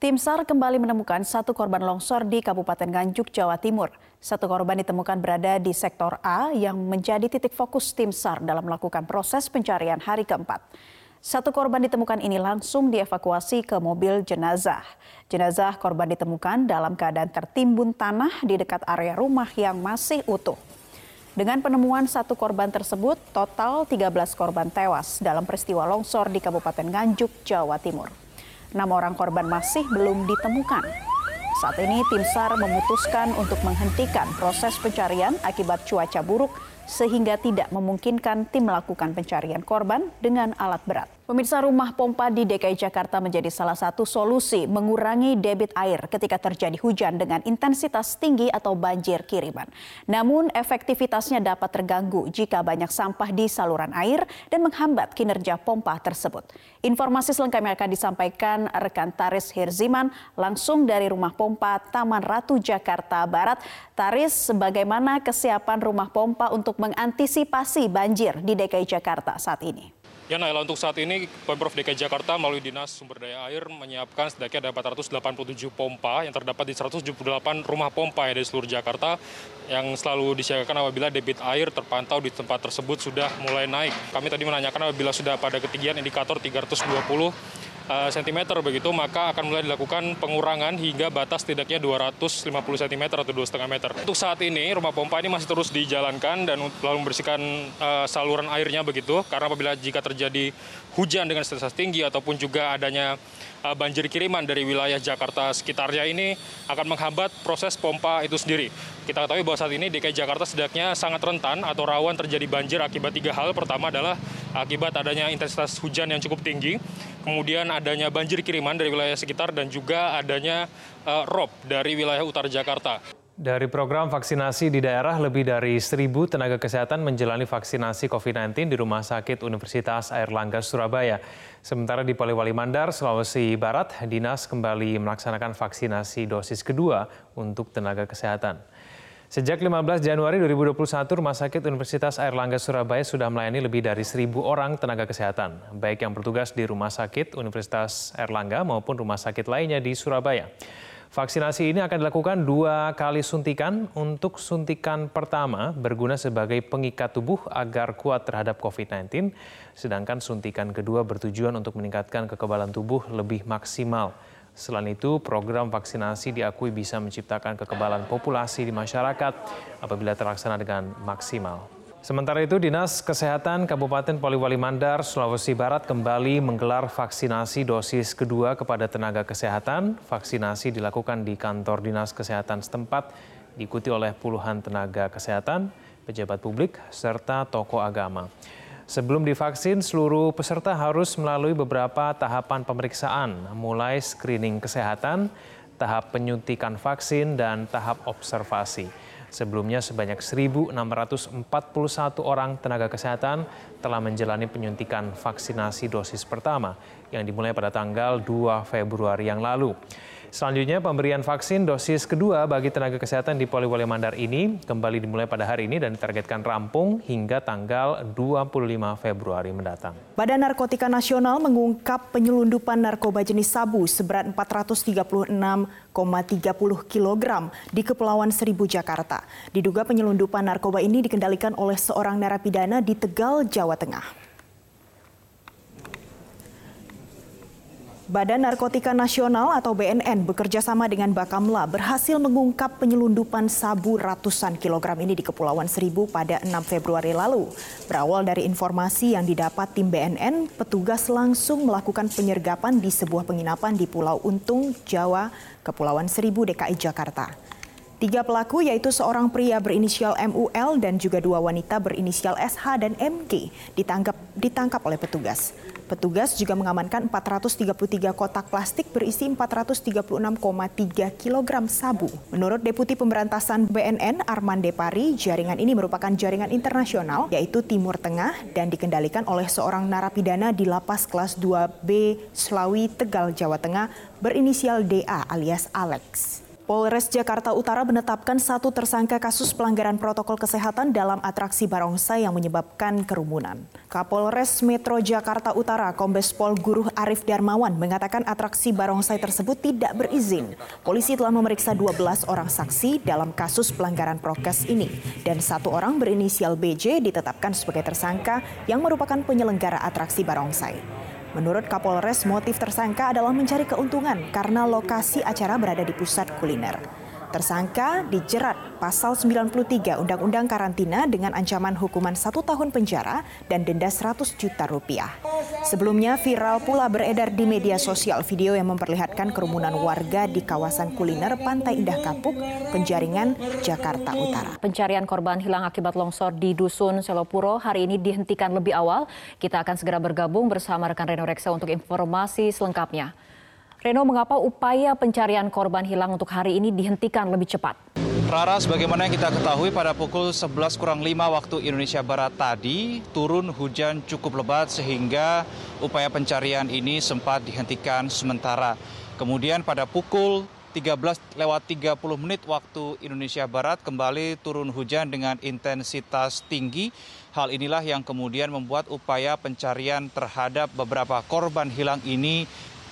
Tim SAR kembali menemukan satu korban longsor di Kabupaten Nganjuk, Jawa Timur. Satu korban ditemukan berada di sektor A yang menjadi titik fokus tim SAR dalam melakukan proses pencarian hari keempat. Satu korban ditemukan ini langsung dievakuasi ke mobil jenazah. Jenazah korban ditemukan dalam keadaan tertimbun tanah di dekat area rumah yang masih utuh. Dengan penemuan satu korban tersebut, total 13 korban tewas dalam peristiwa longsor di Kabupaten Nganjuk, Jawa Timur. Enam orang korban masih belum ditemukan. Saat ini tim SAR memutuskan untuk menghentikan proses pencarian akibat cuaca buruk sehingga tidak memungkinkan tim melakukan pencarian korban dengan alat berat. Pemirsa rumah pompa di DKI Jakarta menjadi salah satu solusi mengurangi debit air ketika terjadi hujan dengan intensitas tinggi atau banjir kiriman. Namun efektivitasnya dapat terganggu jika banyak sampah di saluran air dan menghambat kinerja pompa tersebut. Informasi selengkapnya akan disampaikan rekan Taris Hirziman langsung dari rumah pompa Taman Ratu Jakarta Barat. Taris, bagaimana kesiapan rumah pompa untuk mengantisipasi banjir di DKI Jakarta saat ini? Ya Naila, untuk saat ini Pemprov DKI Jakarta melalui Dinas Sumber Daya Air menyiapkan sedikitnya ada 487 pompa yang terdapat di 178 rumah pompa ada di seluruh Jakarta yang selalu disiagakan apabila debit air terpantau di tempat tersebut sudah mulai naik. Kami tadi menanyakan apabila sudah pada ketinggian indikator 320 cm eh, begitu maka akan mulai dilakukan pengurangan hingga batas tidaknya 250 cm atau 2,5 meter. Untuk saat ini rumah pompa ini masih terus dijalankan dan lalu membersihkan uh, saluran airnya begitu karena apabila jika terjadi hujan dengan intensitas tinggi ataupun juga adanya uh, banjir kiriman dari wilayah Jakarta sekitarnya ini akan menghambat proses pompa itu sendiri. Kita ketahui bahwa saat ini DKI Jakarta sedaknya sangat rentan atau rawan terjadi banjir akibat tiga hal. Pertama adalah akibat adanya intensitas hujan yang cukup tinggi, kemudian adanya banjir kiriman dari wilayah sekitar dan juga adanya uh, rob dari wilayah utara Jakarta. Dari program vaksinasi di daerah, lebih dari 1.000 tenaga kesehatan menjalani vaksinasi COVID-19 di Rumah Sakit Universitas Airlangga Surabaya. Sementara di Poliwali Mandar, Sulawesi Barat, Dinas kembali melaksanakan vaksinasi dosis kedua untuk tenaga kesehatan. Sejak 15 Januari 2021, Rumah Sakit Universitas Airlangga Surabaya sudah melayani lebih dari 1.000 orang tenaga kesehatan, baik yang bertugas di Rumah Sakit Universitas Airlangga maupun rumah sakit lainnya di Surabaya. Vaksinasi ini akan dilakukan dua kali suntikan. Untuk suntikan pertama berguna sebagai pengikat tubuh agar kuat terhadap COVID-19, sedangkan suntikan kedua bertujuan untuk meningkatkan kekebalan tubuh lebih maksimal. Selain itu, program vaksinasi diakui bisa menciptakan kekebalan populasi di masyarakat apabila terlaksana dengan maksimal. Sementara itu, Dinas Kesehatan Kabupaten Poliwali Mandar, Sulawesi Barat kembali menggelar vaksinasi dosis kedua kepada tenaga kesehatan. Vaksinasi dilakukan di kantor Dinas Kesehatan setempat, diikuti oleh puluhan tenaga kesehatan, pejabat publik, serta tokoh agama. Sebelum divaksin, seluruh peserta harus melalui beberapa tahapan pemeriksaan, mulai screening kesehatan, tahap penyuntikan vaksin, dan tahap observasi. Sebelumnya sebanyak 1.641 orang tenaga kesehatan telah menjalani penyuntikan vaksinasi dosis pertama yang dimulai pada tanggal 2 Februari yang lalu. Selanjutnya pemberian vaksin dosis kedua bagi tenaga kesehatan di Poliwali Mandar ini kembali dimulai pada hari ini dan ditargetkan rampung hingga tanggal 25 Februari mendatang. Badan Narkotika Nasional mengungkap penyelundupan narkoba jenis sabu seberat 436,30 kg di Kepulauan Seribu, Jakarta. Diduga penyelundupan narkoba ini dikendalikan oleh seorang narapidana di Tegal, Jawa Tengah. Badan Narkotika Nasional atau BNN bekerja sama dengan Bakamla berhasil mengungkap penyelundupan sabu ratusan kilogram ini di Kepulauan Seribu pada 6 Februari lalu. Berawal dari informasi yang didapat tim BNN, petugas langsung melakukan penyergapan di sebuah penginapan di Pulau Untung, Jawa, Kepulauan Seribu, DKI Jakarta. Tiga pelaku yaitu seorang pria berinisial MUL dan juga dua wanita berinisial SH dan MG ditangkap ditangkap oleh petugas. Petugas juga mengamankan 433 kotak plastik berisi 436,3 kg sabu. Menurut Deputi Pemberantasan BNN Arman Depari, jaringan ini merupakan jaringan internasional yaitu Timur Tengah dan dikendalikan oleh seorang narapidana di lapas kelas 2B Selawi Tegal Jawa Tengah berinisial DA alias Alex. Polres Jakarta Utara menetapkan satu tersangka kasus pelanggaran protokol kesehatan dalam atraksi barongsai yang menyebabkan kerumunan. Kapolres Metro Jakarta Utara Kombes Pol Guru Arif Darmawan mengatakan atraksi barongsai tersebut tidak berizin. Polisi telah memeriksa 12 orang saksi dalam kasus pelanggaran prokes ini dan satu orang berinisial BJ ditetapkan sebagai tersangka yang merupakan penyelenggara atraksi barongsai. Menurut Kapolres, motif tersangka adalah mencari keuntungan karena lokasi acara berada di pusat kuliner. Tersangka dijerat pasal 93 Undang-Undang Karantina dengan ancaman hukuman satu tahun penjara dan denda 100 juta rupiah. Sebelumnya viral pula beredar di media sosial video yang memperlihatkan kerumunan warga di kawasan kuliner Pantai Indah Kapuk, Penjaringan, Jakarta Utara. Pencarian korban hilang akibat longsor di Dusun Selopuro hari ini dihentikan lebih awal. Kita akan segera bergabung bersama rekan Reno Reksa untuk informasi selengkapnya. Reno, mengapa upaya pencarian korban hilang untuk hari ini dihentikan lebih cepat? Rara, sebagaimana yang kita ketahui pada pukul 11 kurang 5 waktu Indonesia Barat tadi, turun hujan cukup lebat sehingga upaya pencarian ini sempat dihentikan sementara. Kemudian pada pukul 13 lewat 30 menit waktu Indonesia Barat kembali turun hujan dengan intensitas tinggi. Hal inilah yang kemudian membuat upaya pencarian terhadap beberapa korban hilang ini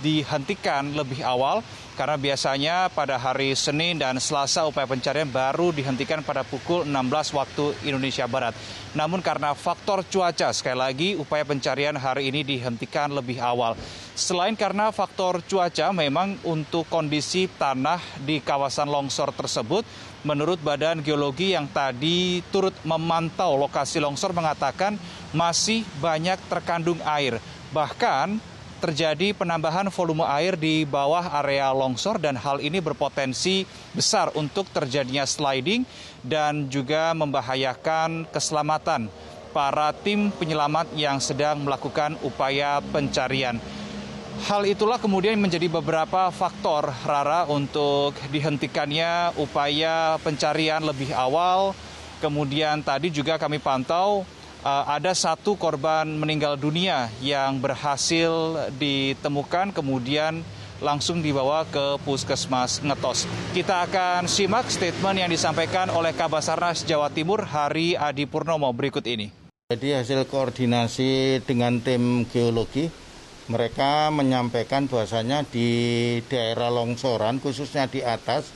dihentikan lebih awal karena biasanya pada hari Senin dan Selasa upaya pencarian baru dihentikan pada pukul 16 waktu Indonesia Barat. Namun karena faktor cuaca, sekali lagi upaya pencarian hari ini dihentikan lebih awal. Selain karena faktor cuaca, memang untuk kondisi tanah di kawasan longsor tersebut, menurut Badan Geologi yang tadi turut memantau lokasi longsor mengatakan masih banyak terkandung air. Bahkan terjadi penambahan volume air di bawah area longsor dan hal ini berpotensi besar untuk terjadinya sliding dan juga membahayakan keselamatan para tim penyelamat yang sedang melakukan upaya pencarian. Hal itulah kemudian menjadi beberapa faktor Rara untuk dihentikannya upaya pencarian lebih awal. Kemudian tadi juga kami pantau uh, ada satu korban meninggal dunia yang berhasil ditemukan kemudian langsung dibawa ke puskesmas Ngetos. Kita akan simak statement yang disampaikan oleh Kabasarnas Jawa Timur Hari Adi Purnomo berikut ini. Jadi hasil koordinasi dengan tim geologi, mereka menyampaikan bahwasanya di daerah longsoran khususnya di atas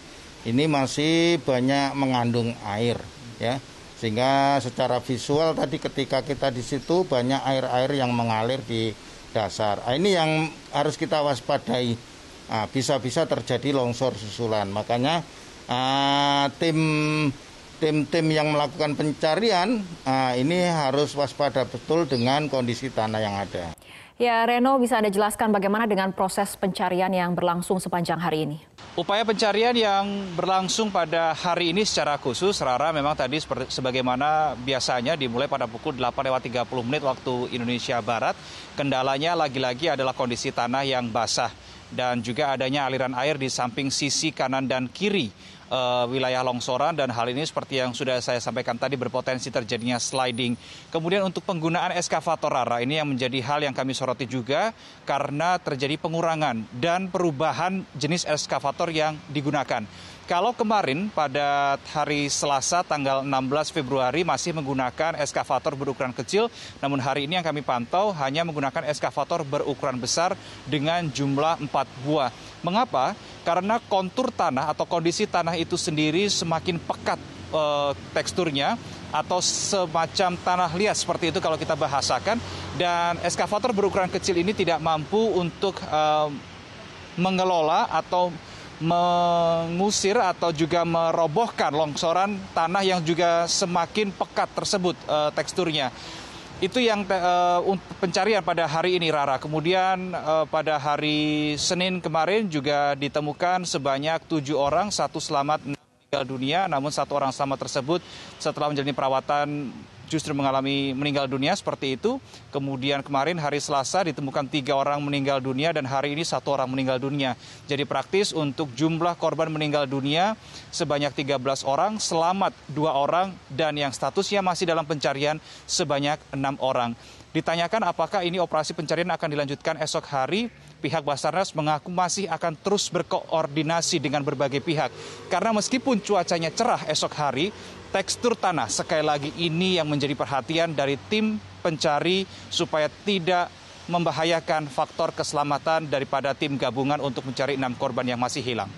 ini masih banyak mengandung air ya sehingga secara visual tadi ketika kita di situ banyak air-air yang mengalir di dasar. Nah, ini yang harus kita waspadai. Nah, bisa-bisa terjadi longsor susulan. Makanya uh, tim tim-tim yang melakukan pencarian uh, ini harus waspada betul dengan kondisi tanah yang ada. Ya, Reno bisa Anda jelaskan bagaimana dengan proses pencarian yang berlangsung sepanjang hari ini? Upaya pencarian yang berlangsung pada hari ini secara khusus, Rara memang tadi sebagaimana biasanya dimulai pada pukul 8 lewat 30 menit waktu Indonesia Barat. Kendalanya lagi-lagi adalah kondisi tanah yang basah dan juga adanya aliran air di samping sisi kanan dan kiri uh, wilayah longsoran dan hal ini seperti yang sudah saya sampaikan tadi berpotensi terjadinya sliding. Kemudian untuk penggunaan eskavator Rara ini yang menjadi hal yang kami soroti juga karena terjadi pengurangan dan perubahan jenis eskavator yang digunakan. Kalau kemarin pada hari Selasa tanggal 16 Februari masih menggunakan eskavator berukuran kecil, namun hari ini yang kami pantau hanya menggunakan eskavator berukuran besar dengan jumlah 4 buah. Mengapa? Karena kontur tanah atau kondisi tanah itu sendiri semakin pekat e, teksturnya atau semacam tanah liat seperti itu kalau kita bahasakan dan eskavator berukuran kecil ini tidak mampu untuk e, mengelola atau mengusir atau juga merobohkan longsoran tanah yang juga semakin pekat tersebut uh, teksturnya. Itu yang uh, pencarian pada hari ini Rara. Kemudian uh, pada hari Senin kemarin juga ditemukan sebanyak tujuh orang, satu selamat meninggal dunia, namun satu orang selamat tersebut setelah menjalani perawatan justru mengalami meninggal dunia seperti itu. Kemudian kemarin hari Selasa ditemukan tiga orang meninggal dunia dan hari ini satu orang meninggal dunia. Jadi praktis untuk jumlah korban meninggal dunia sebanyak 13 orang, selamat dua orang dan yang statusnya masih dalam pencarian sebanyak enam orang. Ditanyakan apakah ini operasi pencarian akan dilanjutkan esok hari, pihak Basarnas mengaku masih akan terus berkoordinasi dengan berbagai pihak. Karena meskipun cuacanya cerah esok hari, tekstur tanah sekali lagi ini yang menjadi perhatian dari tim pencari supaya tidak membahayakan faktor keselamatan daripada tim gabungan untuk mencari enam korban yang masih hilang.